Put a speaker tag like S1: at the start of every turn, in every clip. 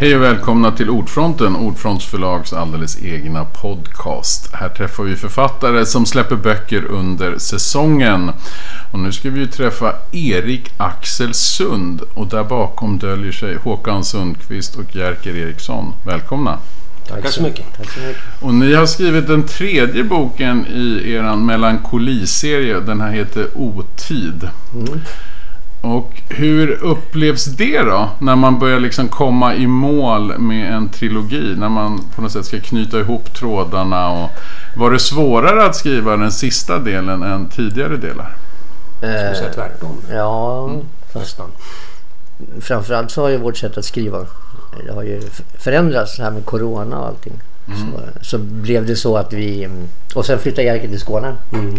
S1: Hej och välkomna till Ordfronten, Ordfronts förlags alldeles egna podcast. Här träffar vi författare som släpper böcker under säsongen. Och nu ska vi ju träffa Erik Axel Sund och där bakom döljer sig Håkan Sundqvist och Jerker Eriksson. Välkomna!
S2: Tack så mycket. Tack så mycket.
S1: Och ni har skrivit den tredje boken i er melankoliserie. Den här heter Otid. Mm. Och hur upplevs det då? När man börjar liksom komma i mål med en trilogi. När man på något sätt ska knyta ihop trådarna. Och var det svårare att skriva den sista delen än tidigare delar?
S2: Eh, säga tvärtom.
S3: Ja, mm. nästan. Framförallt så har ju vårt sätt att skriva det har ju förändrats här med Corona och allting. Mm. Så, så, blev det så att vi... Och sen flyttade Jerker till Skåne. Mm.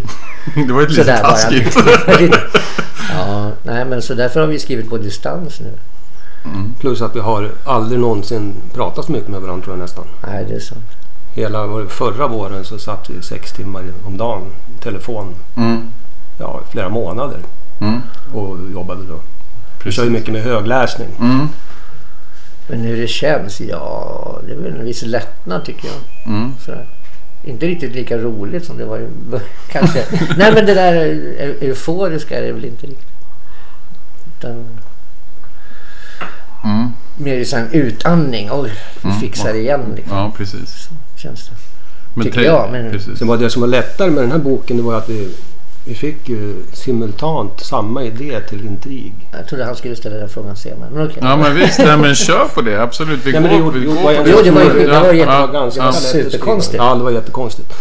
S1: Det var ett lite taskigt.
S3: nej men så därför har vi skrivit på distans nu.
S2: Mm. Plus att vi har aldrig någonsin pratat så mycket med varandra tror jag nästan.
S3: Nej, det är sant.
S2: Hela förra våren så satt vi sex timmar om dagen telefon. Mm. Ja, flera månader. Mm. Och jobbade då. Vi kör ju mycket med högläsning. Mm.
S3: Men hur det känns? Ja, det är väl en viss lättnad tycker jag. Mm. Sådär. Inte riktigt lika roligt som det var kanske. Nej men det där euforiska är det väl inte riktigt. Utan, mm. Mer en utandning. Oj, vi mm. fixar det igen.
S1: Liksom. Ja, precis. Så
S3: känns det. Men tycker jag. Men... Precis.
S2: Det, var det som var lättare med den här boken det var att vi vi fick ju simultant samma idé till intrig.
S3: Jag trodde han skulle ställa den frågan senare. Men okay.
S1: Ja men visst, nej, men kör på det. Absolut. Vi
S3: nej,
S1: går,
S3: det,
S1: vi
S3: jo, går jo, det var, det var, jätte, ja, superkonstigt.
S2: Ja, det var jättekonstigt.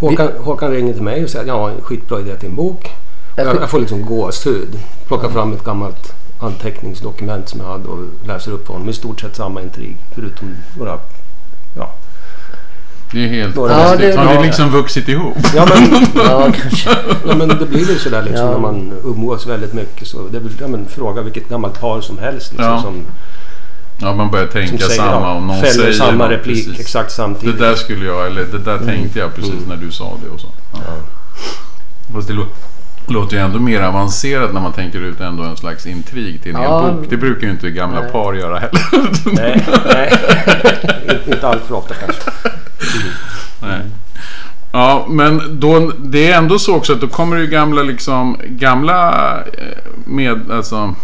S2: Håkan, Håkan ringer till mig och säger att jag har en skitbra idé till en bok. Jag, jag får liksom gåshud. Plockar fram ett gammalt anteckningsdokument som jag hade och läser upp honom. I stort sett samma intrig förutom några ja,
S1: det är helt ja, det, Har ni liksom vuxit ihop?
S2: Ja, men, ja, kanske. ja, men det blir ju sådär liksom ja. när man umgås väldigt mycket. Så det är ja, men, fråga vilket gammalt par som helst. Liksom,
S1: ja.
S2: som,
S1: Ja, man börjar tänka säger, samma om någon säger
S2: samma replik precis. exakt samtidigt.
S1: Det där skulle jag, eller det där mm. tänkte jag precis mm. när du sa det och så. Ja. Ja. Fast det låter ju ändå mer avancerat när man tänker ut ändå en slags intrig till en ja. hel bok. Det brukar ju inte gamla nej. par göra heller.
S2: nej, nej. inte allt för ofta kanske.
S1: Nej. Ja, men då, det är ändå så också att då kommer det ju gamla, liksom, gamla eh, med, alltså,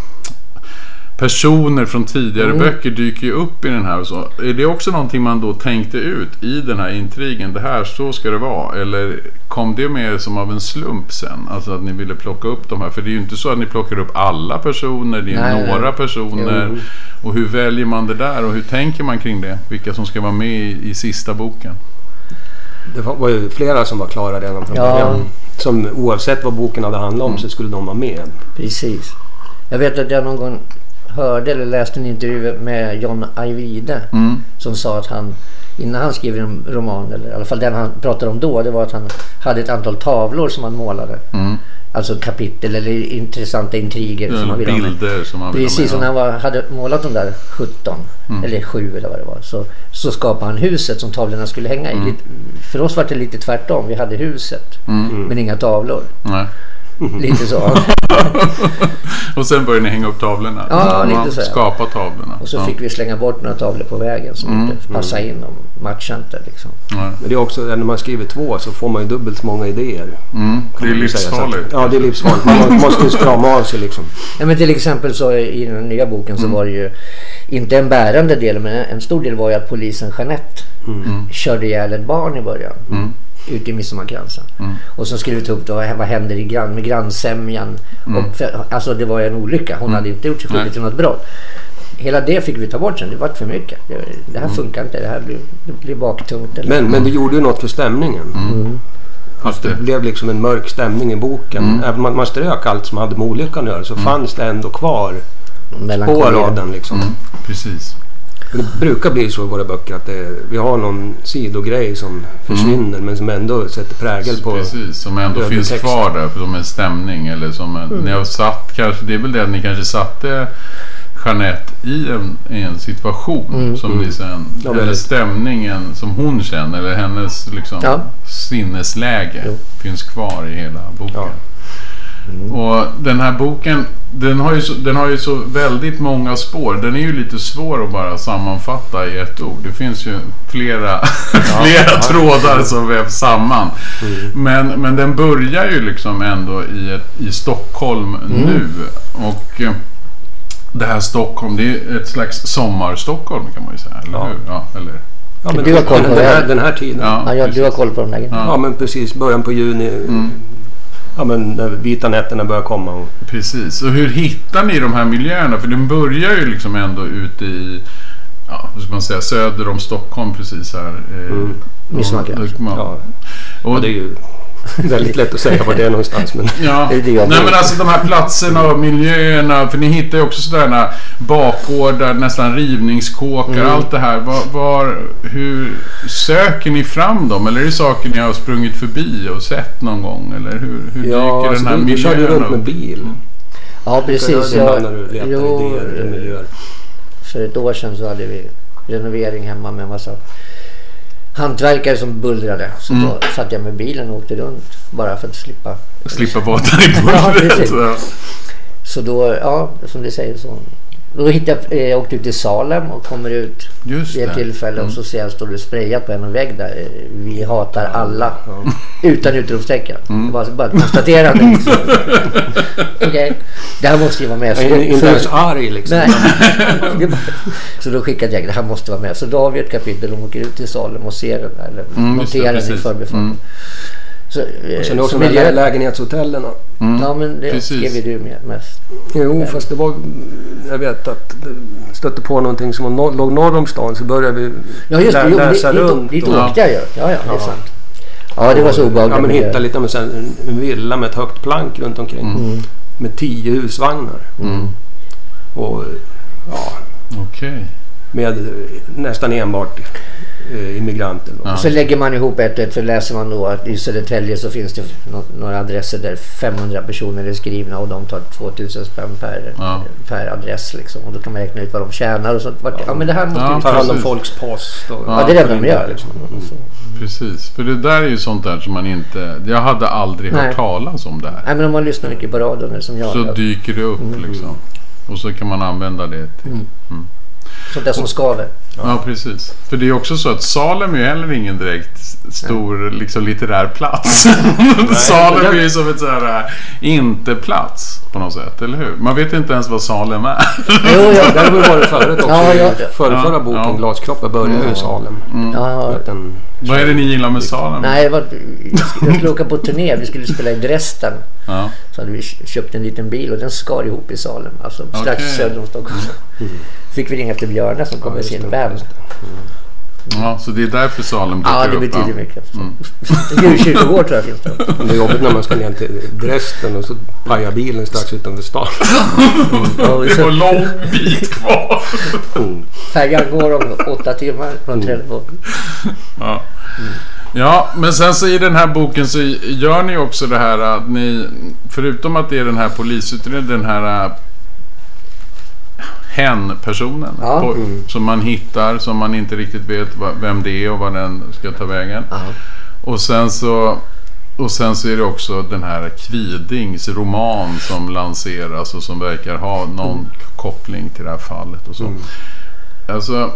S1: personer från tidigare mm. böcker dyker ju upp i den här. Och så. Är det också någonting man då tänkte ut i den här intrigen? Det här, så ska det vara. Eller kom det mer som av en slump sen? Alltså att ni ville plocka upp de här. För det är ju inte så att ni plockar upp alla personer. Det är Nej. några personer. Jo. Och hur väljer man det där? Och hur tänker man kring det? Vilka som ska vara med i, i sista boken?
S2: Det var ju flera som var klara redan från ja. början. Som oavsett vad boken hade handlat om mm. så skulle de vara med.
S3: Precis. Jag vet att jag någon gång hörde eller läste en intervju med John Ajvide mm. som sa att han innan han skrev en roman, eller i alla fall den han pratade om då, det var att han hade ett antal tavlor som han målade. Mm. Alltså kapitel eller intressanta intriger.
S1: Ja, som han ville bilder som han
S3: ville Precis, och när han var, hade målat de där 17 mm. eller 7 eller vad det var så, så skapade han huset som tavlorna skulle hänga i. Mm. För oss var det lite tvärtom. Vi hade huset mm. men inga tavlor. Nej. Lite så.
S1: och sen började ni hänga upp tavlorna?
S3: Ja, lite så.
S1: Skapa tavlorna?
S3: Och så ja. fick vi slänga bort några tavlor på vägen som mm. inte passade in och matchade inte. Liksom.
S2: Men det är också, när man skriver två så får man ju dubbelt så många idéer.
S1: Mm. Det är livsfarligt.
S2: Ja, det är livsfarligt. Man måste ju strama av sig liksom.
S3: Ja, men till exempel så i den nya boken så mm. var det ju inte en bärande del men en stor del var ju att polisen Jeanette mm. körde ihjäl ett barn i början. Ute i Midsommarkransen. Mm. Och så skrev vi ta upp då, vad händer i grann, med grannsämjan. Mm. Och för, alltså det var en olycka. Hon mm. hade inte gjort sig skyldig till något brott. Hela det fick vi ta bort sen. Det var för mycket. Det, det här mm. funkar inte. Det här blir, det blir baktungt.
S2: Eller? Men, men det gjorde ju något för stämningen. Mm. mm. Att det blev liksom en mörk stämning i boken. Mm. Även om man strök allt som hade med olyckan att göra så fanns det ändå kvar spår av den. Liksom.
S1: Precis.
S2: Det brukar bli så i våra böcker att det, vi har någon sidogrej som försvinner mm. men som ändå sätter prägel på
S1: Precis, som ändå finns text. kvar där som en stämning. Eller som en, mm. ni har satt, kanske, det är väl det att ni kanske satte Jeanette i en, i en situation mm. som ni sen, ja, eller stämningen som hon känner eller hennes liksom, ja. sinnesläge jo. finns kvar i hela boken. Ja. Och den här boken, den har, ju så, den har ju så väldigt många spår. Den är ju lite svår att bara sammanfatta i ett ord. Det finns ju flera, flera trådar som vävs samman. Men, men den börjar ju liksom ändå i, ett, i Stockholm nu. Och eh, det här Stockholm, det är ett slags sommar-Stockholm kan man ju säga. Eller
S2: Ja.
S1: hur? Ja, eller,
S2: Ja, men
S3: Du har koll på
S2: den, här, den här tiden.
S1: Ja.
S2: Ja.
S3: Ja, du har koll på de där grejerna.
S2: men precis. Början på juni. Ja, men när vita nätterna börjar komma. Och,
S1: Precis. Och hur hittar ni de här miljöerna? För den börjar ju liksom ändå ute i, ja, vad ska man säga, söder om Stockholm precis här. Eh,
S2: Mm.
S1: Och-
S2: ja.
S1: Och,
S2: ja, det är ju väldigt lätt att säga var det är någonstans. Men
S1: Ja.
S3: Det är det jag
S1: Nej men alltså de här platserna och miljöerna. För ni hittar ju också sådana bakgårdar, nästan rivningskåkar.
S3: Mm.
S1: Allt det här. Var, var, hur söker ni fram dem? Eller är det saker ni har sprungit förbi och sett någon gång? Eller hur, hur
S2: ja,
S1: dyker
S2: alltså,
S1: den här
S2: du, du
S1: miljön
S2: körde runt
S1: upp?
S2: med bil.
S3: Ja, precis. Jag,
S2: när du letar
S3: jo,
S2: idéer miljöer.
S3: för ett år sedan så hade vi renovering hemma med en massa hantverkare som bullrade. Så
S1: Mm.
S3: då satt jag med bilen och åkte runt bara för att slippa.
S1: Slippa vara där i bullret. Ja.
S3: Så då, ja, som du säger så. Då hittade jag, eh, jag åkte ut till Salem och kommer ut
S1: Just
S3: vid ett
S1: det. Mm.
S3: tillfälle och så ser jag står det sprayat på en vägg där. eh, Vi hatar alla. Utan utropstecken.
S1: Mm.
S3: Bara ett konstaterande. Liksom. Okej, det här måste ju vara med. Så
S2: inte ens arg liksom.
S3: Nej. Så då skickade jag det här måste vara med. Så då har vi ett kapitel och åker ut till Salem och ser den. Eller
S1: Mm,
S3: noterar den i förbifarten.
S1: Mm.
S3: Så, eh,
S2: Och sen
S3: så
S2: också de här
S3: miljö-
S2: lä- lägenhetshotellen.
S1: Mm.
S3: Ja men det
S1: Precis.
S3: skrev ju du med mest.
S2: Jo, fast det var... Jag vet att det stötte på någonting som låg norr om stan så började vi
S3: Ja just det,
S2: lä-
S3: jo,
S2: läsa
S3: dit,
S2: runt.
S3: dit, åkte jag ju. Ja, ja, det är
S2: Ja.
S3: sant. Ja, det var så obehagligt.
S2: Ja, men
S3: miljö.
S2: hitta lite med sen, en villa med ett högt plank runt omkring.
S3: Mm.
S2: Med tio husvagnar.
S1: Mm.
S2: Och ja,
S1: Okej.
S2: med nästan enbart eh, immigranter. Då.
S1: Ja.
S3: Så lägger man ihop ett och ett så läser man då att i Södertälje så finns det nå- några adresser där 500 personer är skrivna och de tar 2000 spänn per,
S1: Ja.
S3: per adress liksom. Och då kan man räkna ut vad de tjänar och sånt. Ja men det här måste
S1: Ja,
S3: ju...
S2: Tar hand om folks post. Och,
S3: Ja, det är det de gör.
S2: Liksom. Mm.
S1: Precis. För det där är ju sånt där som man inte... Jag hade aldrig hört
S3: Nej.
S1: talas om det här.
S3: Nej men om man lyssnar mycket på radion som jag.
S1: Så dyker det upp liksom. Och så kan man använda det till...
S3: Sånt där som skaver.
S1: Ja, precis. För det är också så att Salem är ju heller ingen direkt stor liksom, litterär plats. Salem är ju som ett så här äh, inte-plats på något sätt, eller hur? Man vet inte ens vad Salem är.
S3: Jo, ja.
S2: Där har vi varit förut också.
S3: Ja, ja.
S2: Förra,
S1: Ja,
S2: förra boken,
S1: ja.
S2: Glaskroppar, började ju i Salem.
S3: ja.
S2: Att Den,
S1: vad är det ni gillar med Salem?
S3: Nej, det var, jag skulle åka på turné. Vi skulle spela i Dresden.
S1: Ja.
S3: Så hade vi köpt en liten bil och den skar ihop i Salem. Alltså strax.
S1: Mm.
S3: söder om Stockholm. Fick vi ringa efter Björne som kom med sin
S2: det,
S3: van.
S2: just
S1: ja, så det är därför Salem dyker
S3: Ja, det
S1: upp.
S3: betyder
S1: ja.
S3: mycket.
S1: Mm.
S3: Djurkyrkogård tror jag finns det.
S2: Det är jobbigt när man ska ner till Dresden och så pajar bilen strax utanför stan.
S3: Ja, och
S1: Det var
S3: så,
S1: lång bit kvar.
S3: färjan går om åtta timmar från Trelleborg.
S1: Ja. ja, men sen så i den här boken så gör ni också det här att ni, förutom att det är den här polisutredningen, den här hen-personen
S3: Ja.
S1: på- som man hittar, som man inte riktigt vet vem det är och vad den ska ta vägen.
S3: Ja.
S1: Och sen så och sen så är det också den här Kvidings roman som lanseras och som verkar ha någon koppling till det här fallet och så. Alltså,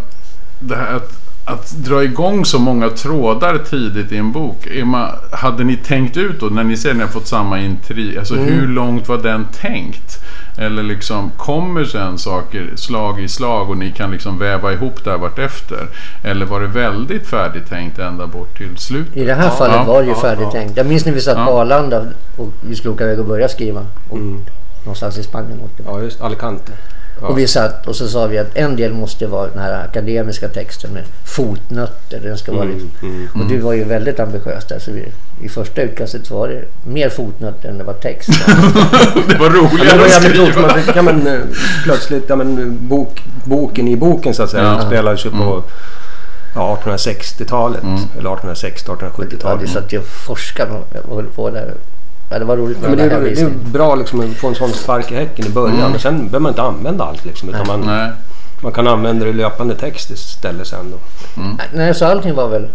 S1: det här att, att dra igång så många trådar tidigt i en bok. Man, hade ni tänkt ut då, när ni att ni har fått samma intrig, alltså hur långt var den tänkt? Eller liksom, kommer sen saker slag i slag och ni kan liksom väva ihop det här vartefter? Eller var det väldigt färdigtänkt ända bort till slutet?
S3: I det här
S2: Ja,
S3: fallet
S1: ja,
S3: var det ju
S2: ja,
S3: färdigtänkt. Jag minns när vi satt
S1: Ja.
S3: på Arlanda och vi skulle åka iväg och börja skriva. Och
S2: Mm.
S3: Någonstans i Spanien.
S2: Ja, just Alicante. Ja.
S3: Och vi satt och så sa vi att en del måste vara den här akademiska texten med fotnötter. Den ska vara liksom.
S2: Mm.
S3: Och du var ju väldigt ambitiös där. Så vi, I första utkastet var det mer fotnötter än det var text.
S1: det var
S2: Ja, men det
S1: roligare
S2: var
S1: att
S2: roligt,
S1: skriva.
S2: kan man eh, plötsligt, ja, men, eh, bok, boken i boken så att säga,
S1: Ja.
S2: spelades ju på ja, 1860-talet. Eller 1860
S3: ja,
S2: 1870-talet.
S3: vi satt ju och forskade och höll på där. Ja, det var roligt
S2: Ja,
S3: med
S2: men det, är, det är bra liksom, att få en sån spark i häcken i början. Men sen behöver man inte använda allt. Liksom, utan man,
S1: Nej.
S2: man kan använda det i löpande text istället sen. Då.
S3: Nej, så allting var väl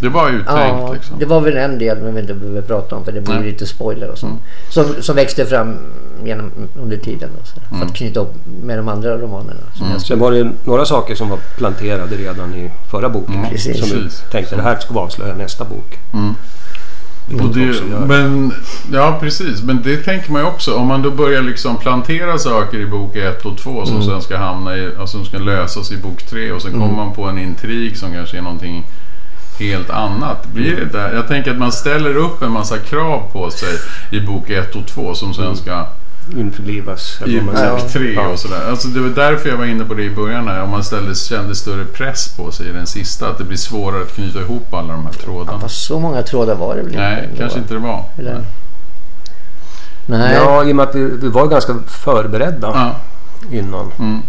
S1: Det var uttänkt
S3: Ja,
S1: liksom.
S3: det var väl en del men vi inte behöver prata om för det blir
S1: Nej.
S3: lite spoiler och sånt. Som, som växte fram genom, under tiden då, så, för att knyta upp med de andra romanerna. Som jag
S2: Sen var det några saker som var planterade redan i förra boken.
S3: Precis.
S2: Som vi tänkte det här ska vi avslöja nästa bok.
S1: Det, men, ja, precis. Men det tänker man ju också. Om man då börjar liksom plantera saker i bok 1 och 2
S2: Mm.
S1: som sen ska hamna i, alltså, som ska lösas i bok 3 och sen
S2: Mm.
S1: kommer man på en intrig som kanske är någonting helt annat. Blir det där? Jag tänker att man ställer upp en massa krav på sig i bok 1 och 2 som sen ska
S2: Införlivas.
S1: i bok 3
S2: Ja.
S1: och sådär. Alltså det var därför jag var inne på det i början här. Om man ställde, kände större press på sig i den sista. Att det blir svårare att knyta ihop alla de här trådarna.
S3: Fast så många trådar var det väl
S1: Nej,
S3: inte?
S1: kanske inte det var.
S3: Eller? Nej.
S2: Ja, i och med att vi, vi var ganska förberedda
S1: Ja.
S2: innan.
S1: Mm.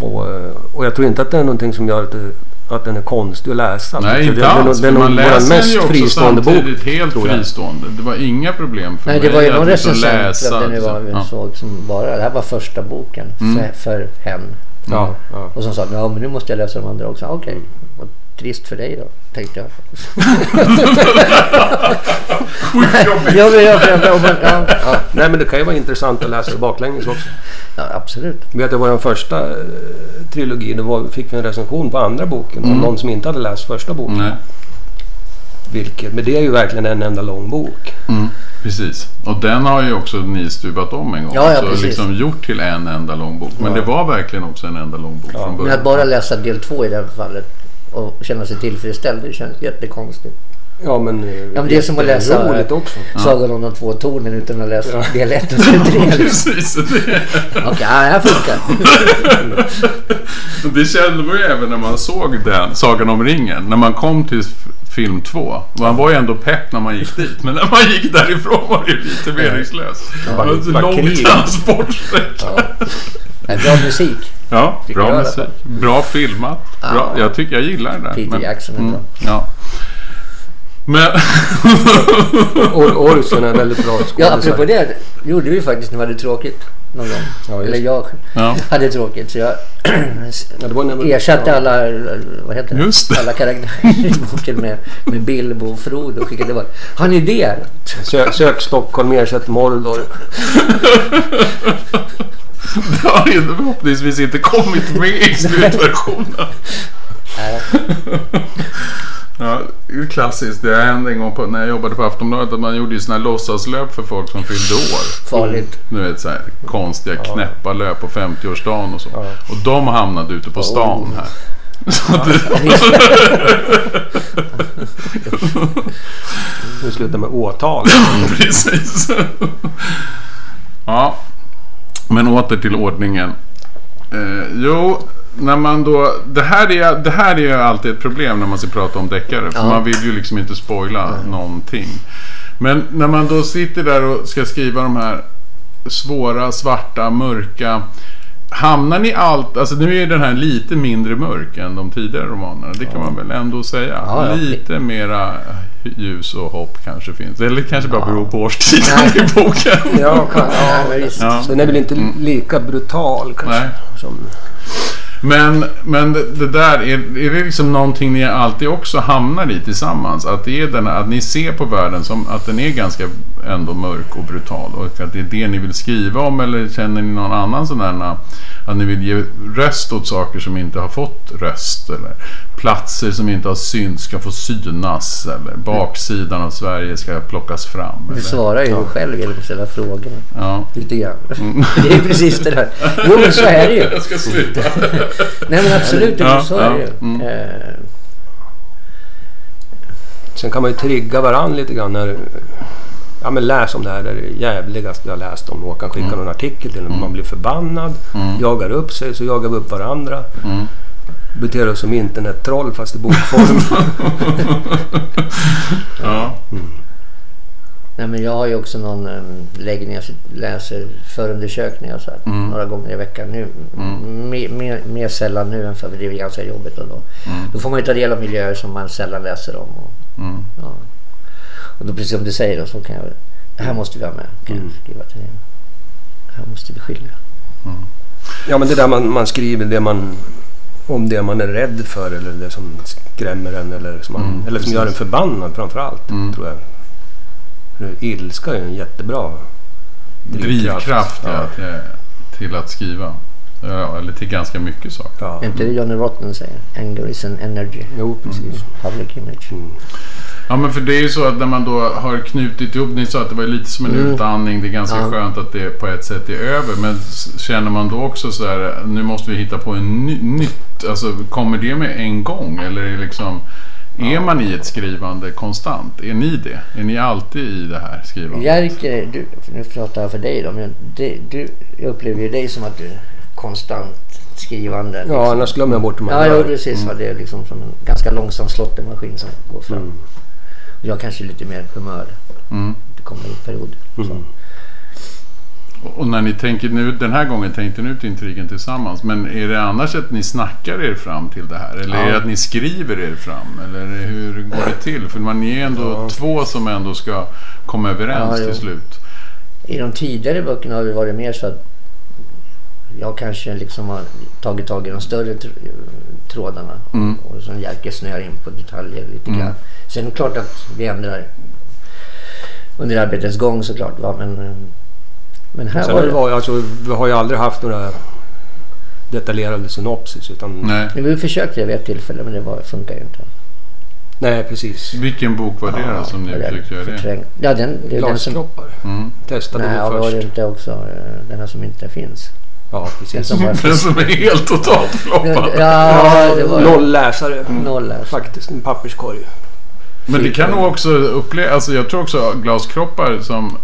S2: Och, eh, och jag tror inte att det är någonting som gör att, det, att den är konstig att läsa.
S1: Nej, inte alls. För
S2: nog
S1: man läser den
S2: mest
S1: ju också
S2: fristående bok.
S1: samtidigt helt
S2: tror jag.
S1: fristående. Det var inga problem för
S3: Nej,
S1: mig
S3: det var ju
S1: att
S3: någon
S1: liksom
S3: recensent det var
S1: Ja.
S3: såg som bara, det här var första boken
S1: Mm.
S3: för, för hen.
S2: Ja, ja.
S3: Och som sa, ja men nu måste jag läsa de andra också. Okej, vad trist för dig då, tänkte jag.
S1: Skitjobbigt.
S3: ja, men, ja, ja, ja, men, ja,
S2: Ja. Nej, men det kan ju vara intressant att läsa baklänges också.
S3: ja, absolut.
S2: Vet du, vår första eh, trilogi, då var, fick vi en recension på andra boken.
S1: Mm.
S2: Av någon som inte hade läst första boken.
S1: Nej.
S2: Vilket, men det är ju verkligen en enda lång bok.
S1: Mm, precis. Och den har ju också ni stuvat om en gång.
S3: Ja, ja,
S1: så
S3: precis.
S1: liksom gjort till en enda lång bok. Men
S2: Ja.
S1: det var verkligen också en enda lång bok
S2: Ja.
S1: från
S3: Men
S1: början.
S3: att bara läsa del två i det här fallet och känna sig tillfredsställd, det känns jättekonstigt.
S2: Ja, men, eh,
S3: Ja, men det är som att läsa
S2: också.
S3: Sagan om de två tornen utan att läsa
S2: Ja.
S3: del ett och del tre. liksom.
S1: Precis. Det,
S3: Okej, ja, det här funkar.
S1: det kände man ju även när man såg den, Sagan om ringen. När man kom till film två. Man var ju ändå pepp när man gick dit. Men när man gick därifrån var det ju lite meningslöst. Det var långt
S2: krig.
S1: transportsträcka.
S3: Ja. Bra musik.
S1: Ja, bra
S3: jag
S1: musik. Bra filmat. Bra.
S3: Ja.
S1: Jag tycker jag gillar det där.
S3: Peter Jackson är bra.
S1: Ja. Men...
S2: Or- Orson är väldigt bra
S3: Ja, apropå
S2: skådespelare.
S3: det gjorde vi faktiskt när vi hade tråkigt någon gång.
S2: Ja,
S3: Eller jag
S1: Ja.
S3: hade tråkigt så jag
S2: Ja, det var när-
S3: ersatte
S2: ja.
S3: alla, vad heter det?
S1: Just det.
S3: alla karaktärer i boken med, med Bilbo och Frodo och skickade bara Har ni det?
S2: Sök, sök Stockholm, ersätt Mordor.
S1: Det har ju förhoppningsvis inte kommit med i slutversionen. Ja, det är ju klassiskt. Det hände en gång på, när jag jobbade på Aftonbladet att man gjorde ju såna här låtsaslöp för folk som fyllde år.
S3: farligt.
S1: Du vet så här konstiga knäppa löp på 50-årsdagen och så.
S2: Ja.
S1: Och de hamnade ute på stan
S3: Oh.
S1: här. Så det,
S2: Nu slutar med åtal.
S1: precis. Ja, men åter till ordningen. Eh, jo, när man då... Det här, är, det här är ju alltid ett problem när man ska prata om deckare. För
S3: Ja.
S1: man vill ju liksom inte spoila någonting. Men när man då sitter där och ska skriva de här svåra, svarta, mörka. Hamnar ni allt... Alltså nu är den här lite mindre mörk än de tidigare romanerna. Det kan man väl ändå säga.
S3: Ja, ja.
S1: Lite mera ljus och hopp kanske finns. Eller kanske bara beror på årstiden i boken.
S2: Ja, kan,
S3: Ja,
S2: ja.
S3: visst.
S1: Ja.
S2: Den är väl inte lika brutal kanske.
S1: Nej.
S2: Som,
S1: men, men det, det där, är, är det liksom någonting ni alltid också hamnar i tillsammans? Att, det är den, att ni ser på världen som att den är ganska ändå mörk och brutal och att det är det ni vill skriva om? Eller känner ni någon annan sån där att ni vill ge röst åt saker som inte har fått röst? Eller? Platser som inte har synts ska få synas eller baksidan av Sverige ska plockas fram.
S3: Du
S1: Eller,
S3: svarar ju själv genom att ställa frågorna.
S1: ja.
S3: Lite grann. Det är precis det där. Jo men så är det ju.
S1: Jag ska sluta.
S3: Nej men absolut,
S1: Ja,
S3: så är det ju.
S1: ja, mm.
S3: Eh,
S2: sen kan man ju trigga varandra lite grann när... Ja men läs om det här, det är det jävligaste jag läst om. Håkan skickar
S1: Mm.
S2: någon artikel till en. Man blir förbannad, jagar upp sig, så jagar vi upp varandra.
S1: Mm.
S2: Beter oss som internettroll fast i bokform.
S1: Ja.
S3: Nej men jag har ju också någon um, läggning, jag läser förundersökningar så här,
S1: Mm.
S3: några gånger i veckan nu. Mer, mer, mer sällan nu än förr, för det är ganska jobbigt och då. Då får man ju ta del av miljöer som man sällan läser om. Och,
S1: Mm.
S3: ja. och då precis som du säger då, så kan jag det här måste vi ha med. Kan jag skriva till dig. Det här måste vi skilja.
S2: ja men det där man, man skriver, det man om det man är rädd för eller det som skrämmer en eller som, man,
S1: Mm,
S2: eller som
S1: precis.
S2: gör en förbannad framför allt.
S1: Mm.
S2: Tror jag. För Ilska är en jättebra
S1: Drivkraft ja. till, till att skriva. Ja, eller till ganska mycket saker.
S2: Ja.
S3: Är inte det Johnny Rotten säger? Anger is an energy.
S2: Jo, precis.
S3: Public image.
S2: Mm.
S1: Ja men för det är ju så att när man då har knutit ihop, ni sa att det var lite som en
S3: Mm.
S1: utandning, det är ganska
S3: Ja.
S1: skönt att det på ett sätt är över. Men känner man då också så här, nu måste vi hitta på en ny, nytt, alltså kommer det med en gång? Eller är, det liksom, är man i ett skrivande konstant? Är ni det? Är ni alltid i det här skrivandet?
S3: Jerker, du, nu pratar jag för dig då, men det, du, jag upplever ju dig som att du är konstant skrivande. liksom.
S2: Ja, annars glömmer jag bort de
S3: Ja,
S2: andra.
S3: ja precis. va. Det är liksom som en ganska långsam slåttermaskin som går fram.
S2: Mm.
S3: Jag kanske är lite mer humör.
S1: Mm.
S3: Det kommer i perioder.
S2: Mm.
S1: Och när ni tänker nu, den här gången tänkte ni ut intrigen tillsammans. Men är det annars att ni snackar er fram till det här? Eller är det att ni skriver er fram? Eller hur går det till? För man är ändå
S2: Ja.
S1: två som ändå ska komma överens
S3: Ja,
S1: till slut.
S3: I de tidigare böckerna har det varit mer så att jag kanske liksom har tagit tag i de större tr- trådarna.
S1: Mm.
S3: Och sen Jerker snöar in på detaljer lite
S1: Mm.
S3: grann. Sen är det klart att vi ändrar under arbetets gång såklart. Va? Men, men här
S2: Sen
S3: var
S2: har det varit, alltså, vi har ju aldrig haft några detaljerade synopsis. Utan,
S1: Nej.
S3: Vi försökte det vid ett tillfälle men det var, funkar ju inte.
S2: nej, precis.
S1: Vilken bok var det då som ni försökte göra det?
S3: Ja, den, det är den som...
S2: Glaskroppar.
S1: Mm.
S2: Testade
S3: Nej,
S2: vi
S3: ja, var
S2: först.
S3: det inte också eh, den här som inte finns?
S2: Ja,
S3: Den
S2: precis.
S3: som bara
S1: Den som är helt totalt floppad.
S3: Ja, det var
S2: Noll läsare.
S3: noll där.
S2: Faktiskt, en papperskorg.
S1: Men det kan nog också uppleva, alltså jag tror också glaskroppar som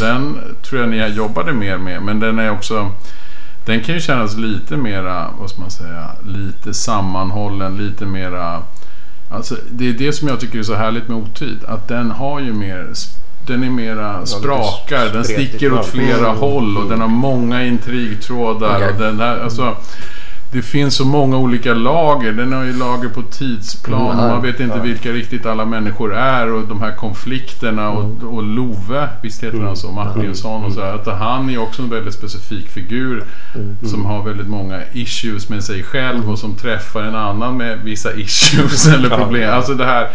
S1: den tror jag ni jobbade mer med. Men den är också, den kan ju kännas lite mera, vad ska man säga, lite sammanhållen, lite mera Alltså, det är det som jag tycker är så härligt med Otyd. Att den har ju mer... Den är mera sprakar, den sticker åt flera
S2: Mm.
S1: håll och den har många intrigtrådar. Och den där, alltså, det finns så många olika lager. Den har ju lager på tidsplan
S3: Mm,
S1: och man vet inte
S2: ja.
S1: vilka riktigt alla människor är och de här konflikterna och,
S3: Mm.
S1: och Love, visst heter han så, Martinsson och så. här, Att han är också en väldigt specifik figur
S3: Mm.
S1: som har väldigt många issues med sig själv och som träffar en annan med vissa issues eller problem. Alltså det här,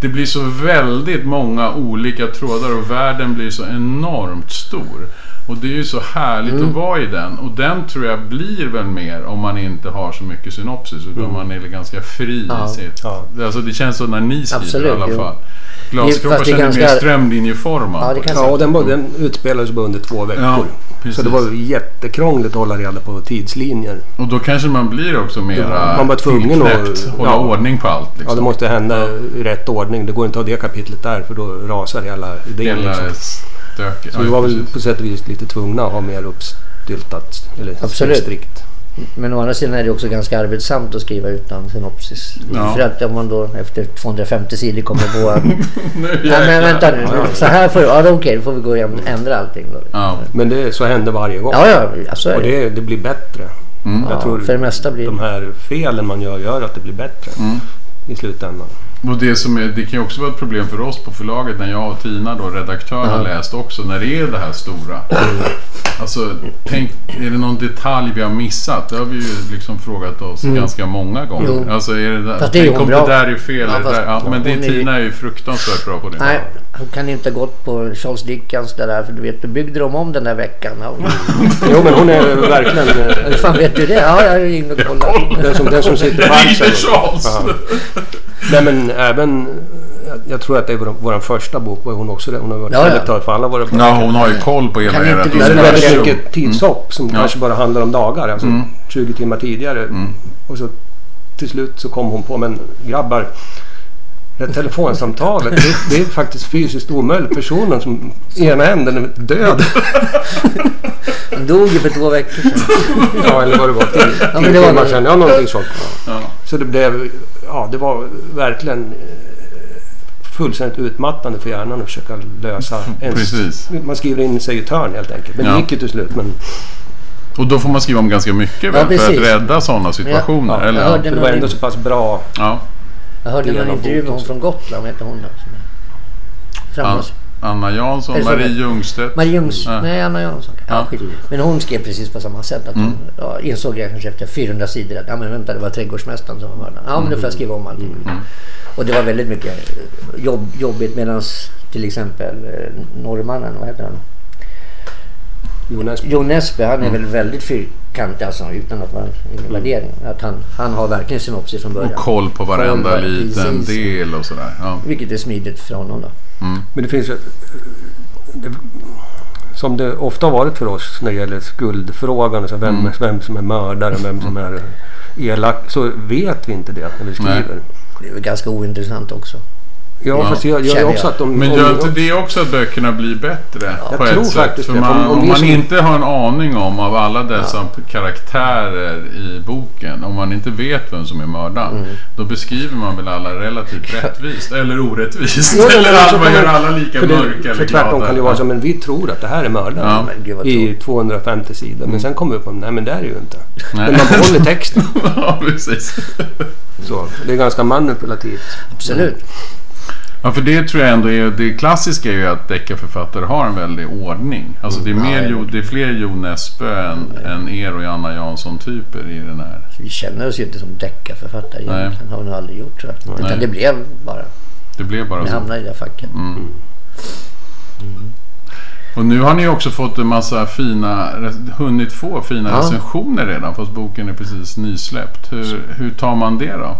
S1: det blir så väldigt många olika trådar och världen blir så enormt stor. Och det är ju så härligt
S3: Mm.
S1: att vara i den. Och den tror jag blir väl mer om man inte har så mycket synopsis. Utan man är ganska fri
S3: Ja.
S1: i sitt...
S2: Ja.
S1: Alltså det känns så när ni skriver
S3: Absolut,
S1: i alla
S3: jo.
S1: fall. Glaskroppar känner
S3: ganska-
S1: mer strömlinjeformad.
S3: Ja, det kan-
S2: Ja, och den, var- den utspelades bara under två veckor.
S1: Ja, precis.
S2: så det var ju jättekrångligt att hålla reda på tidslinjer.
S1: Och då kanske man blir också mera
S2: Man var tvungen att-
S1: hålla
S2: ja.
S1: ordning på allt. Liksom.
S2: Ja, det måste hända i rätt ordning. Det går inte att ha det kapitlet där för då rasar hela idén.
S1: Hela
S2: Liksom.
S1: Stöket.
S2: Så vi var väl på sätt och vis lite tvungna att ha mer uppstyltat. Eller
S3: Absolut.
S2: strikt.
S3: Men å andra sidan är det också ganska arbetsamt att skriva utan synopsis.
S1: Ja.
S3: För att om man då efter 250 sidor kommer på att...
S1: Nu
S3: Nej men vänta nu. Så här får Ja okej, då får vi gå igenom och ändra allting då.
S1: Ja.
S2: Men det, så hände varje gång.
S3: Ja, ja, ja så är
S2: Och
S3: det.
S2: det, det blir bättre.
S1: Mm.
S2: jag
S3: ja,
S2: tror
S3: för det mesta blir
S2: De här felen man gör gör att det blir bättre
S1: Mm.
S2: i slutändan.
S1: Och det, som är, det kan ju också vara ett problem för oss på förlaget när jag och Tina, då, redaktören, har läst också. När det är det här stora. Alltså, tänk, är det någon detalj vi har missat? Det har vi ju liksom frågat oss ganska många gånger.
S3: Jo.
S1: Alltså, är det där,
S3: Fast det är
S1: tänk
S3: hon
S1: om
S3: bra
S1: det där är fel.
S3: Ja,
S1: eller det
S3: fast
S1: där. Ja, men det,
S3: hon är
S1: Tina är ju fruktansvärt bra på det.
S3: Nej, han kan inte ha gått på Charles Dickens det där för du vet, du byggde de om den där veckan.
S2: Jo men hon är verkligen eh,
S3: Hur fan vet du det? Ja, jag är inne och kollar.
S2: den som, den som sitter på axeln.
S1: Charles!
S2: Ja. Nej men även, jag- tror att det är vår, vår första bok var hon också det. Hon har varit
S3: Ja, ja.
S2: redaktör för alla våra böcker.
S1: Ja, hon har ju koll på hela
S3: Kan
S1: ert
S3: inte du-
S2: Där är det väldigt mycket tidshopp som
S1: Ja.
S2: kanske bara handlar om dagar. Alltså
S1: Mm.
S2: 20 timmar tidigare.
S1: Mm.
S2: Och så till slut så kom hon på, men grabbar. Det här telefonsamtalet, det, det är faktiskt fysiskt omöjligt. Personen som ena änden är död.
S3: Han dog ju för två veckor sedan.
S2: ja, eller vad det var. Tio,
S3: Ja, men
S2: tio
S3: det var
S2: timmar sedan. Ja, någonting sånt.
S1: Ja.
S2: Så det blev, ja det var verkligen eh, fullständigt utmattande för hjärnan att försöka lösa ens...
S1: Precis.
S2: Man skriver in sig i ett hörn helt enkelt. Men
S1: Ja.
S2: det gick ju till slut. Men
S1: Och då får man skriva om ganska mycket
S3: Ja,
S1: väl, för att rädda sådana situationer.
S2: Ja,
S1: eller?
S3: jag
S1: Ja.
S3: hörde-
S2: det var ändå så pass bra.
S1: Ja.
S3: Jag hörde någon intervju med hon från Gotland, vad heter hon då?
S1: Anna Jansson,
S3: Eller
S1: Marie Ljungstedt.
S3: Marie Jungs,
S1: Ja.
S3: nej Anna Jansson. Ja,
S1: Ja.
S3: Men hon skrev precis på samma sätt. Att hon
S1: Mm.
S3: ja, insåg jag kanske efter 400 sidor att ja, men vänta, det var trädgårdsmästaren som var mördaren. Ja, men då får jag skriva om allting.
S1: Mm.
S3: Och det var väldigt mycket jobb, jobbigt medan till exempel eh, norrmannen, vad heter han?
S2: Jonas.
S3: Jon Nesbø, han är
S1: Mm.
S3: väl väldigt fyrkantig alltså, utan att vara ingen värdering. Att han, han har verkligen synopsis från början.
S1: Och koll på varenda liten
S3: precis.
S1: del och sådär. Ja.
S3: Vilket är smidigt för honom då.
S2: Men det finns ju... Det, som det ofta har varit för oss när det gäller skuldfrågan, alltså vem,
S1: Mm.
S2: vem som är mördare, vem som är elak, så vet vi inte det när vi skriver.
S3: Det är väl ganska ointressant också.
S2: Ja,
S1: Ja.
S2: fast jag
S3: Känner
S2: ju också
S3: jag.
S2: att de...
S1: Men gör inte det också att böckerna blir bättre?
S2: Jag
S1: på
S2: tror
S1: ett sätt?
S2: faktiskt
S1: För man,
S2: Om- om
S1: man
S2: som-
S1: inte har en aning om av alla dessa karaktärer i boken, om man inte vet vem som är mördaren,
S2: Mm.
S1: då beskriver man väl alla relativt rättvist eller orättvist.
S2: Jo,
S1: eller
S2: så
S1: alla,
S2: kan
S1: man gör alla lika
S2: för det-
S1: mörka eller
S2: För tvärtom
S1: glada.
S2: kan det vara så, men vi tror att det här är mördaren.
S1: Ja.
S2: I
S3: tråkigt.
S2: 250 sidor. Men sen kommer vi på nej men det är det ju inte.
S1: Nej.
S2: Men man behåller texten.
S1: ja, precis.
S2: Så, det är ganska manipulativt.
S3: Absolut.
S1: Ja, för det tror jag ändå är... Det klassiska är ju att deckarförfattare har en väldig ordning. Alltså det är, mer, det är fler Jo Nesbø än, än er och Anna Jansson-typer i den här.
S3: Vi känner oss ju inte som deckarförfattare
S1: Nej.
S3: egentligen. har vi nog aldrig gjort tror jag.
S1: Nej.
S3: Utan det blev bara.
S1: Det blev bara
S3: Vi
S1: så.
S3: hamnade i det facket.
S1: Mm. Och nu har ni också fått en massa fina, hunnit få fina
S3: Ja.
S1: recensioner redan fast boken är precis nysläppt. Hur, hur tar man det då?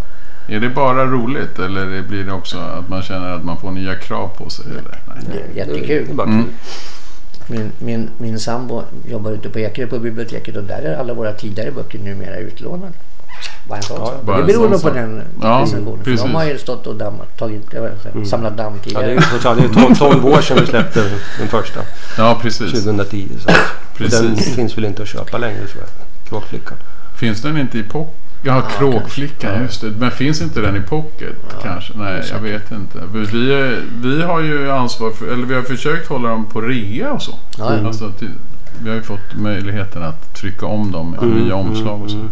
S1: Är det bara roligt eller blir det också att man känner att man får nya krav på sig? Eller? Nej.
S3: Det är
S2: Det
S3: jättekul.
S2: är
S1: Mm.
S3: Min, min, min sambo jobbar ute på Ekerö på biblioteket och där är alla våra tidigare böcker numera utlånade. Bara en sån
S2: Ja,
S3: Det beror nog på den
S1: Ja,
S3: recensionen. För
S1: precis.
S3: de har ju stått och dammat, tagit, inte, samlat damm
S2: Ja, det
S3: tidigare.
S2: är ju trots allt- det är 12, 12 år sedan vi släppte den första.
S1: Ja, precis.
S2: 2010. Så.
S1: Precis.
S2: Den finns väl inte att köpa längre tror jag. Kråkflickan.
S1: Finns den inte i pocket? Ja, Kråkflickan, just det. Men finns inte den i pocket kanske? Nej, jag vet inte. Vi, är- vi har ju ansvar för, eller vi har försökt hålla dem på rea och så.
S3: Ja, ja.
S1: Alltså, till, vi har ju fått möjligheten att trycka om dem med nya omslag och så.
S2: mm.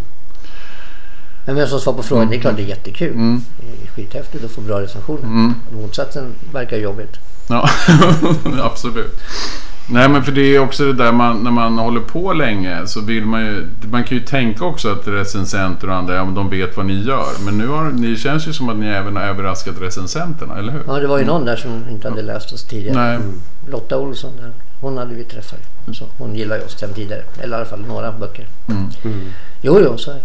S3: Men vem som svar på frågan, det är klart det är jättekul.
S1: Mm.
S3: Det är skithäftigt att få bra recensioner.
S1: Mm.
S3: Motsatsen verkar jobbigt.
S1: Ja, absolut. Nej men för det är också det där man, när man håller på länge så vill man ju, man kan ju tänka också att recensenter och andra, ja men de vet vad ni gör. Men nu har, ni känns ju som att ni även har överraskat recensenterna, eller hur?
S3: Ja, det var ju någon där som inte hade läst oss tidigare.
S1: Nej,
S3: Lotta Olsson, där, hon hade vi träffat. Så hon gillar ju oss sedan tidigare. Eller i alla fall några böcker.
S1: Mm.
S3: Jo, jo, så är det.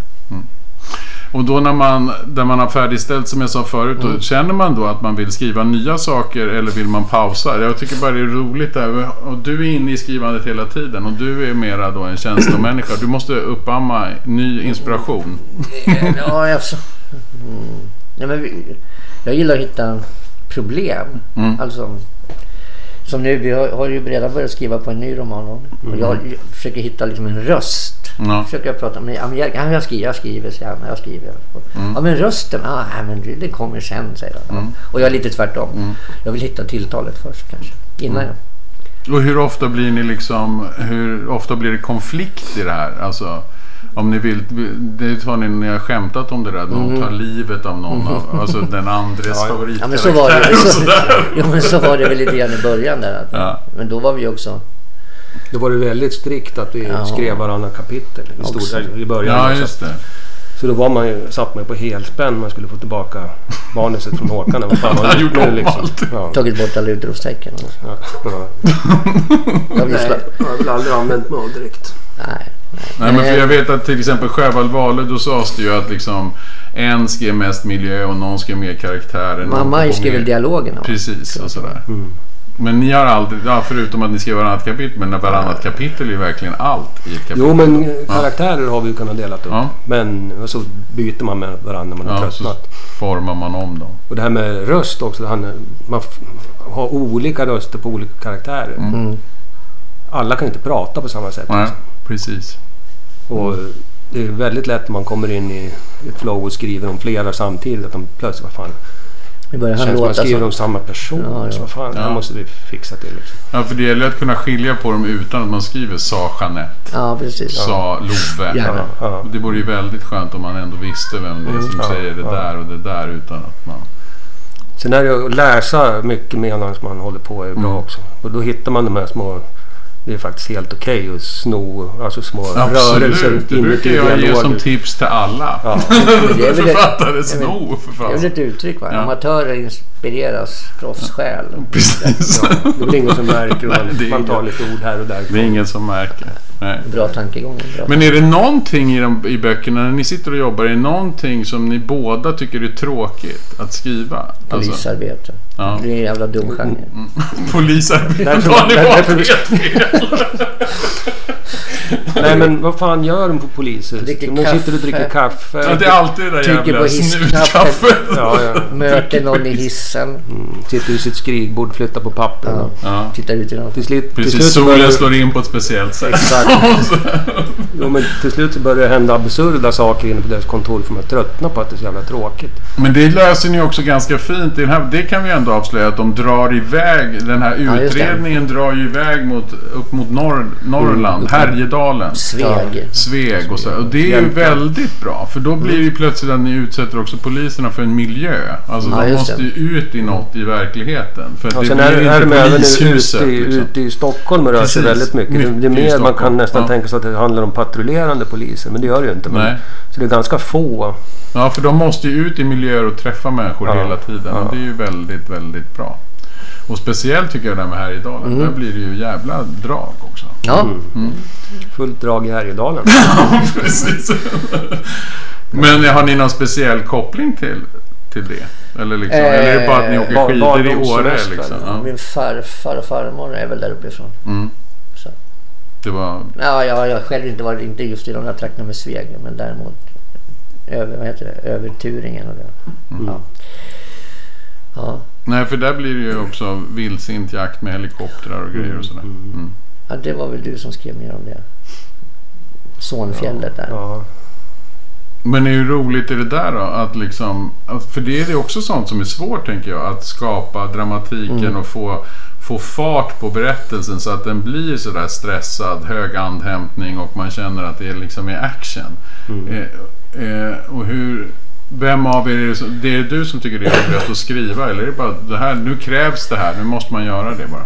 S1: Och då när man, där man har färdigställt som jag sa förut, då känner man då att man vill skriva nya saker eller vill man pausa? Jag tycker bara det är roligt där. Och du är inne i skrivandet hela tiden och du är mera då en känslomänniska. Du måste uppamma ny inspiration.
S3: Ja, alltså. Mm. Ja, men vi, jag gillar att hitta problem.
S1: Mm.
S3: Alltså, som nu, vi har, har ju redan börjat skriva på en ny roman. Och jag försöker hitta liksom en röst.
S1: Ja.
S3: Försöker jag prata med, ja, men jag, ja, jag skriver, jag skriver, säger han. Jag skriver. Ja men rösten, ja men det, det kommer sen säger han. Och jag är lite tvärtom. Jag vill hitta tilltalet först kanske. Innan jag.
S1: Och hur ofta blir ni liksom, hur ofta blir det konflikt i det här? Alltså, om ni vill, det har ni, ni har skämtat om det där, någon tar livet av någon av, alltså den andres
S2: Ja, ja.
S3: Ja men så var det.
S1: favoritkaraktär
S3: Så, jo men så var det väl lite grann i början där. Att,
S1: Ja.
S3: Men då var vi också
S2: Då var det väldigt strikt att vi
S3: Ja.
S2: skrev varannan kapitel i, stor, i början.
S1: Ja,
S2: så,
S1: just det.
S2: så då var man ju, satt man ju på helspänn. Man skulle få tillbaka manuset från Håkan. Vad fan har
S1: Han gjort
S2: nu
S1: om
S2: liksom?
S1: allt.
S2: Ja.
S3: tagit bort alla utropstecken.
S2: Ja. Ja.
S3: Jag
S2: har väl aldrig använt mig av direkt.
S3: Nej.
S1: Nej, men för jag vet att till exempel Sjöwall Wahlöö, då sades det ju att liksom en skrev mest miljö och någon skrev mer karaktärer.
S3: Mamma skrev väl dialogerna.
S1: Precis, och sådär.
S2: Mm.
S1: Men ni har aldrig, ja, förutom att ni skrev varannat kapitel, men varannat kapitel är ju verkligen allt i ett kapitel.
S2: Jo men karaktärer har vi ju kunnat dela upp.
S1: Ja.
S2: Men så byter man med varandra när man har
S1: Ja, så
S2: tröttnat.
S1: formar man om dem.
S2: Och det här med röst också. Han, man har olika röster på olika karaktärer.
S3: Mm.
S2: Alla kan inte prata på samma sätt.
S1: Nej,
S2: liksom.
S1: precis.
S2: Och det är väldigt lätt när man kommer in i ett flow och skriver om flera samtidigt. Att de plötsligt, vad fan.
S3: Börjar
S2: Det
S3: han
S2: känns som man skriver
S3: så.
S2: om samma person.
S3: Ja, ja.
S2: Fan,
S1: Ja.
S2: måste vi fixa till. Liksom.
S1: Ja, för det gäller att kunna skilja på dem utan att man skriver sa Jeanette,
S3: Ja, precis.
S1: sa Love.
S3: Ja.
S2: Ja,
S1: Det vore ju väldigt skönt om man ändå visste vem det är som
S2: ja,
S1: säger det
S2: ja.
S1: där och det där utan att man
S2: Sen är det att läsa mycket medan man håller på är bra
S1: Mm.
S2: också. Och då hittar man de här små... Det är faktiskt helt okej att sno alltså små rörelser
S1: Absolut, det brukar jag ge som tips till alla.
S2: Ja.
S3: det är väl ett-
S1: Författare, sno för
S3: Det är väl
S1: fan.
S3: ett uttryck va?
S1: Ja.
S3: Amatörer inspireras, proffs stjäl.
S1: Precis.
S2: Ja, det är väl ingen som märker.
S1: Nej,
S2: Man, man tar lite ord här och där.
S1: Det är ingen som märker. Nej.
S3: Bra tankegång. Bra.
S1: Men är det någonting i, de, i böckerna när ni sitter och jobbar, är det någonting som ni båda tycker är tråkigt att skriva? Alltså,
S3: Polisarbete.
S1: Ja.
S3: Det är en jävla dum genre.
S1: polisarbete
S2: Därför-
S1: har ni varit helt fel.
S2: Nej men vad fan gör de på polisen?
S3: Dricker
S2: De sitter och dricker kaffe.
S1: Ja, det är alltid det där
S3: Trycker
S1: jävla snutkaffet.
S2: Ja, ja.
S3: Möter någon i hissen.
S2: Mm, sitter vid sitt skrivbord, flyttar på papper.
S3: Ja.
S1: Ja.
S3: Tittar ut genom
S2: Till, slut, till
S1: Precis,
S2: börjar
S1: solen
S2: det-
S1: slår in på ett speciellt sätt.
S2: Exakt. Jo, men till slut så börjar det hända absurda saker inne på deras kontor för man tröttnar på att det är så jävla tråkigt.
S1: Men det löser ni också ganska fint. i Den här, det kan vi ändå avslöja att de drar iväg. Den här
S3: Ja, det.
S1: utredningen drar ju iväg mot, upp mot norr, Norrland,
S2: Mm.
S1: Härjedalen.
S3: Sveg.
S1: Sveg och så. Och det är ju väldigt bra. För då blir det ju plötsligt att ni utsätter också poliserna för en miljö. Alltså
S3: Ja,
S1: de
S3: just
S1: måste
S3: det.
S1: ju ut i något i verkligheten. För
S2: Och
S1: det
S2: sen
S1: blir
S2: är,
S1: ju
S2: är de
S1: inte
S2: även
S1: polishuset.
S2: ute i,
S1: liksom.
S2: ute i Stockholm och rör sig
S1: Precis.
S2: väldigt mycket. Det-
S1: Mycket
S2: det är mer, man
S1: Stockholm.
S2: kan nästan
S1: Ja.
S2: tänka sig att det handlar om patrullerande poliser. Men det gör det ju inte. Men,
S1: Nej.
S2: Så det är ganska få.
S1: Ja, för de måste ju ut i miljöer och träffa människor
S2: Ja,
S1: hela tiden.
S2: ja.
S1: Och det är ju väldigt, väldigt bra. Och speciellt tycker jag det här med Härjedalen.
S3: Mm.
S1: Där blir det ju jävla drag också.
S3: Ja.
S2: Fullt drag i Härjedalen.
S1: Precis. Men har ni någon speciell koppling till, till det? Eller, liksom,
S3: Eh,
S1: eller är det bara att ni åker
S2: bar-
S1: skidor i Åre? Liksom? Ja.
S3: Min farfar och farmor är väl där uppifrån.
S1: Mm.
S3: Så.
S1: Det var...
S3: Ja, jag har själv inte varit, inte just i de där trakterna med Sveg, men däremot över, vad heter det, över Turingen och det.
S1: Mm.
S3: Ja. Ja.
S1: Nej, för där blir det ju också vildsint jakt med helikoptrar och grejer och sådär. Mm.
S3: ja, det var väl du som skrev mer om det. Sonfjället där.
S2: Ja.
S1: Men hur roligt är det där då? Att liksom, för det är det också sånt som är svårt tänker jag. Att skapa dramatiken
S3: Mm.
S1: och få, få fart på berättelsen så att den blir sådär stressad, hög andhämtning och man känner att det liksom är action.
S2: Mm.
S1: Eh, eh, och hur, vem av er är det, som, det är du som tycker det är roligast att skriva eller är det bara det här, nu krävs det här, nu måste man göra det bara?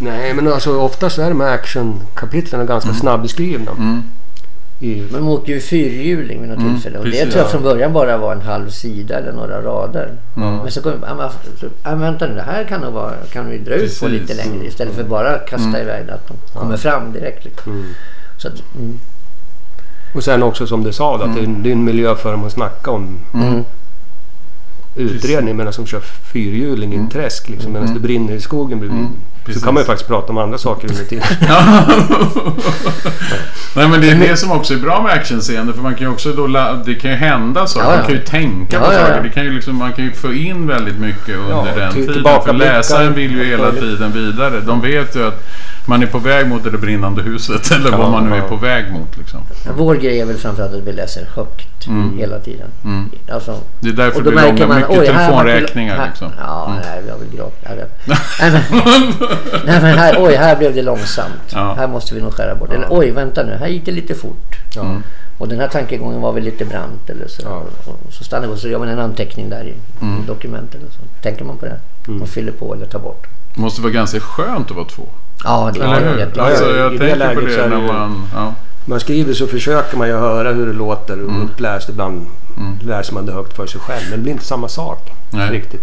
S2: Nej, men alltså oftast är de här actionkapitlen ganska snabbeskrivna.
S1: Mm.
S2: I,
S3: Men de åker ju fyrhjuling vid något
S1: Mm,
S3: tillfälle. Och det
S1: precis,
S3: tror jag
S2: ja.
S3: från början bara var en halv sida eller några rader.
S1: Mm.
S3: Men så kom men, så, ja, vänta nu, det här kan, nog vara, kan vi dra ut på
S1: Precis.
S3: lite längre istället för bara kasta iväg det, att de kommer fram direkt. Liksom.
S2: mm.
S3: Så att, mm.
S2: Och sen också som du sa, att det, är, det är en miljö för dem att snacka om
S3: Mm.
S2: utredning medan som kör fyrhjuling i en träsk liksom, medan det brinner i skogen bredvid.
S1: Mm.
S2: Så kan man ju faktiskt prata om andra saker under tiden.
S1: Nej men det är det som också är bra med actionscener för man kan ju också då, det kan ju hända saker,
S3: Ja, ja.
S1: man kan ju tänka på
S3: Ja, ja.
S1: saker. Det kan ju liksom, man kan ju få in väldigt mycket under den tiden. För läsaren vill ju hela tiden vidare. De vet ju att man är på väg mot det brinnande huset eller
S2: Ja,
S1: vad man nu är
S2: ja.
S1: på väg mot. Liksom.
S3: Vår grej är väl framförallt att vi läser högt
S1: Mm.
S3: hela tiden.
S1: Mm.
S3: Alltså,
S1: Det är därför det blir långa,
S3: man,
S1: mycket
S3: oj,
S1: telefonräkningar.
S3: här-
S1: Liksom.
S3: Ja,
S1: Mm.
S3: nej, vi har väl gråtit. Jag vet. nej, men, nej, men här, oj, här blev det långsamt.
S1: Ja.
S3: Här måste vi nog skära bort. Eller oj, vänta nu, här gick det lite fort.
S2: Ja.
S1: Mm.
S3: Och den här tankegången var väl lite brant eller så.
S2: Ja.
S3: Och så stannar vi och så gör man en anteckning där i,
S1: Mm.
S3: dokumentet. Eller så. Tänker man på det och fyller på eller tar bort.
S1: Det måste vara ganska skönt att vara två.
S3: Ja, det
S1: Eller
S3: är
S1: hur?
S3: jätte-
S2: Ja,
S1: Alltså,
S2: ja,
S1: jag
S2: i
S1: tänker på det
S2: är det
S1: när man... Ja.
S2: Man skriver så försöker man ju höra hur det låter och uppläst. Ibland
S1: Mm.
S2: läser man det högt för sig själv. Men det blir inte samma sak
S1: Nej.
S2: riktigt.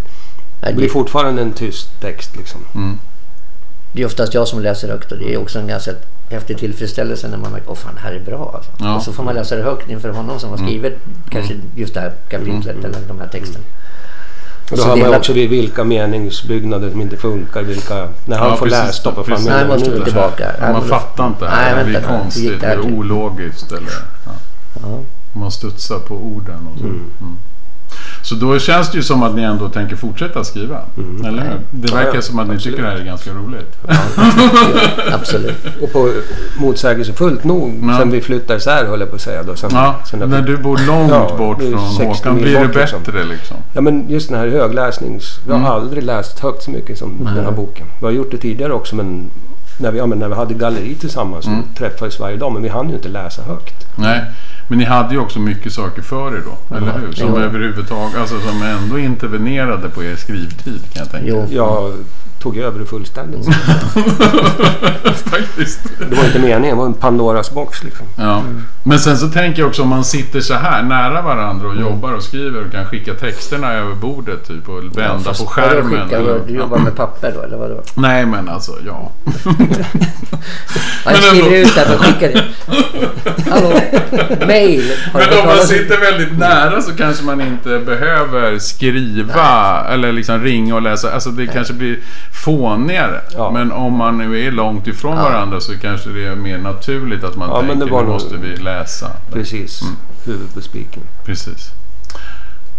S3: Nej,
S2: Det blir
S3: det,
S2: fortfarande en tyst text liksom.
S1: Mm.
S3: det är oftast jag som läser högt och det är också en ganska häftig tillfredsställelse när man märker åh fan det här är bra. Alltså.
S1: Ja. Mm.
S3: Och så får man läsa det högt inför honom som har skrivit kanske just det här kapitlet eller de här texterna.
S2: Och då hör man
S3: är
S2: också vid vilka meningsbyggnader som inte funkar. Vilka, när han
S1: Ja,
S2: får
S1: precis.
S2: läsa, stoppa fram
S1: Precis.
S3: Nej,
S2: munnen.
S3: måste
S2: Nu
S3: tillbaka.
S1: Ja, man fattar inte.
S3: Nej,
S1: det
S3: vänta
S1: blir konstigt
S3: det till?
S1: ologiskt. Eller, ja.
S3: Ja.
S1: Man studsar på orden och så. Mm. Så då känns det ju som att ni ändå tänker fortsätta skriva. Eller hur? Det
S2: Ja,
S1: verkar
S2: ja,
S1: som att ni
S2: absolut.
S1: tycker det här är ganska roligt.
S3: Absolut.
S2: Och på motsägelsefullt nog
S1: Ja.
S2: sen vi flyttade isär höll jag på att säga. Då, sen,
S1: Ja,
S2: sen
S1: när du bor långt
S2: Ja,
S1: bort från
S2: 60
S1: Håkan blir det
S2: liksom.
S1: bättre liksom.
S2: Ja men just den här högläsnings... Jag har aldrig läst högt så mycket som den här boken. Vi har gjort det tidigare också men när vi, ja, men när vi hade galleri tillsammans så träffades varje dag. Men vi hann ju inte läsa högt.
S1: Nej, Men ni hade ju också mycket saker för er då, eller hur? Som
S3: jo.
S1: överhuvudtaget, alltså som ändå intervenerade på er skrivtid kan jag tänka.
S3: Jo.
S2: Tog över det fullständigt.
S1: Faktiskt.
S2: Det var inte meningen. Det var en Pandoras box liksom.
S1: Ja. Men sen så tänker jag också om man sitter så här nära varandra och jobbar och skriver och kan skicka texterna över bordet typ och vända på
S3: Vadå
S1: skärmen.
S3: skicka?
S1: eller-
S3: Du jobbar med papper då eller vadå?
S1: Nej men alltså ja.
S3: Ja, jag skriver ut det men skickar det. Hallå? Mail.
S1: Men om man sitter väldigt nära så kanske man inte behöver skriva eller liksom ringa och läsa. Alltså det kanske blir fånigare.
S2: Ja.
S1: Men om man nu är långt ifrån varandra så kanske det är mer naturligt att man
S2: Ja,
S1: tänker nu måste vi läsa.
S2: Precis. Huvudet på spiken.
S1: Precis.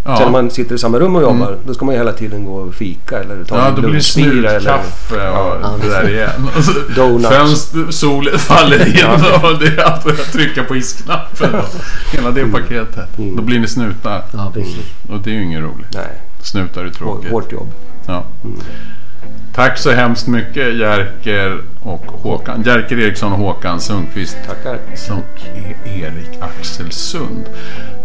S2: Sen
S1: Ja.
S2: när man sitter i samma rum och jobbar, då ska man ju hela tiden gå och fika eller ta
S1: Ja,
S2: en
S1: då blir det
S2: eller...
S1: snutkaffe och
S3: Ja,
S1: det där igen. Och så
S2: Donuts.
S1: Fönster, solen faller in och det är att trycka på isknappen. Hela det paketet. Då blir ni snutar.
S3: Ja, precis.
S1: Och det är ju inget roligt.
S2: Nej,
S1: Snutar är tråkigt.
S2: hårt jobb.
S1: Ja. Tack så hemskt mycket Jerker och Håkan. Jerker Eriksson och Håkan Sundqvist
S2: Tackar.
S1: som är Erik Axelsund.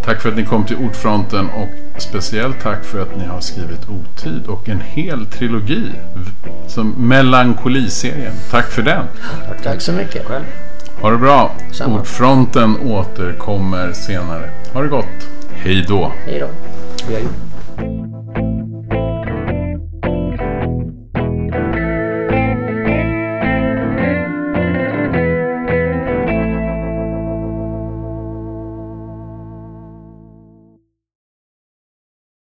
S1: Tack för att ni kom till Ordfronten och speciellt tack för att ni har skrivit Otid och en hel trilogi som Melankoliserien. Tack för den.
S3: Tack så mycket.
S2: Själv.
S1: Ha det bra.
S3: Samma.
S1: Ordfronten återkommer senare. Ha det gott. Hej då.
S3: Hej då.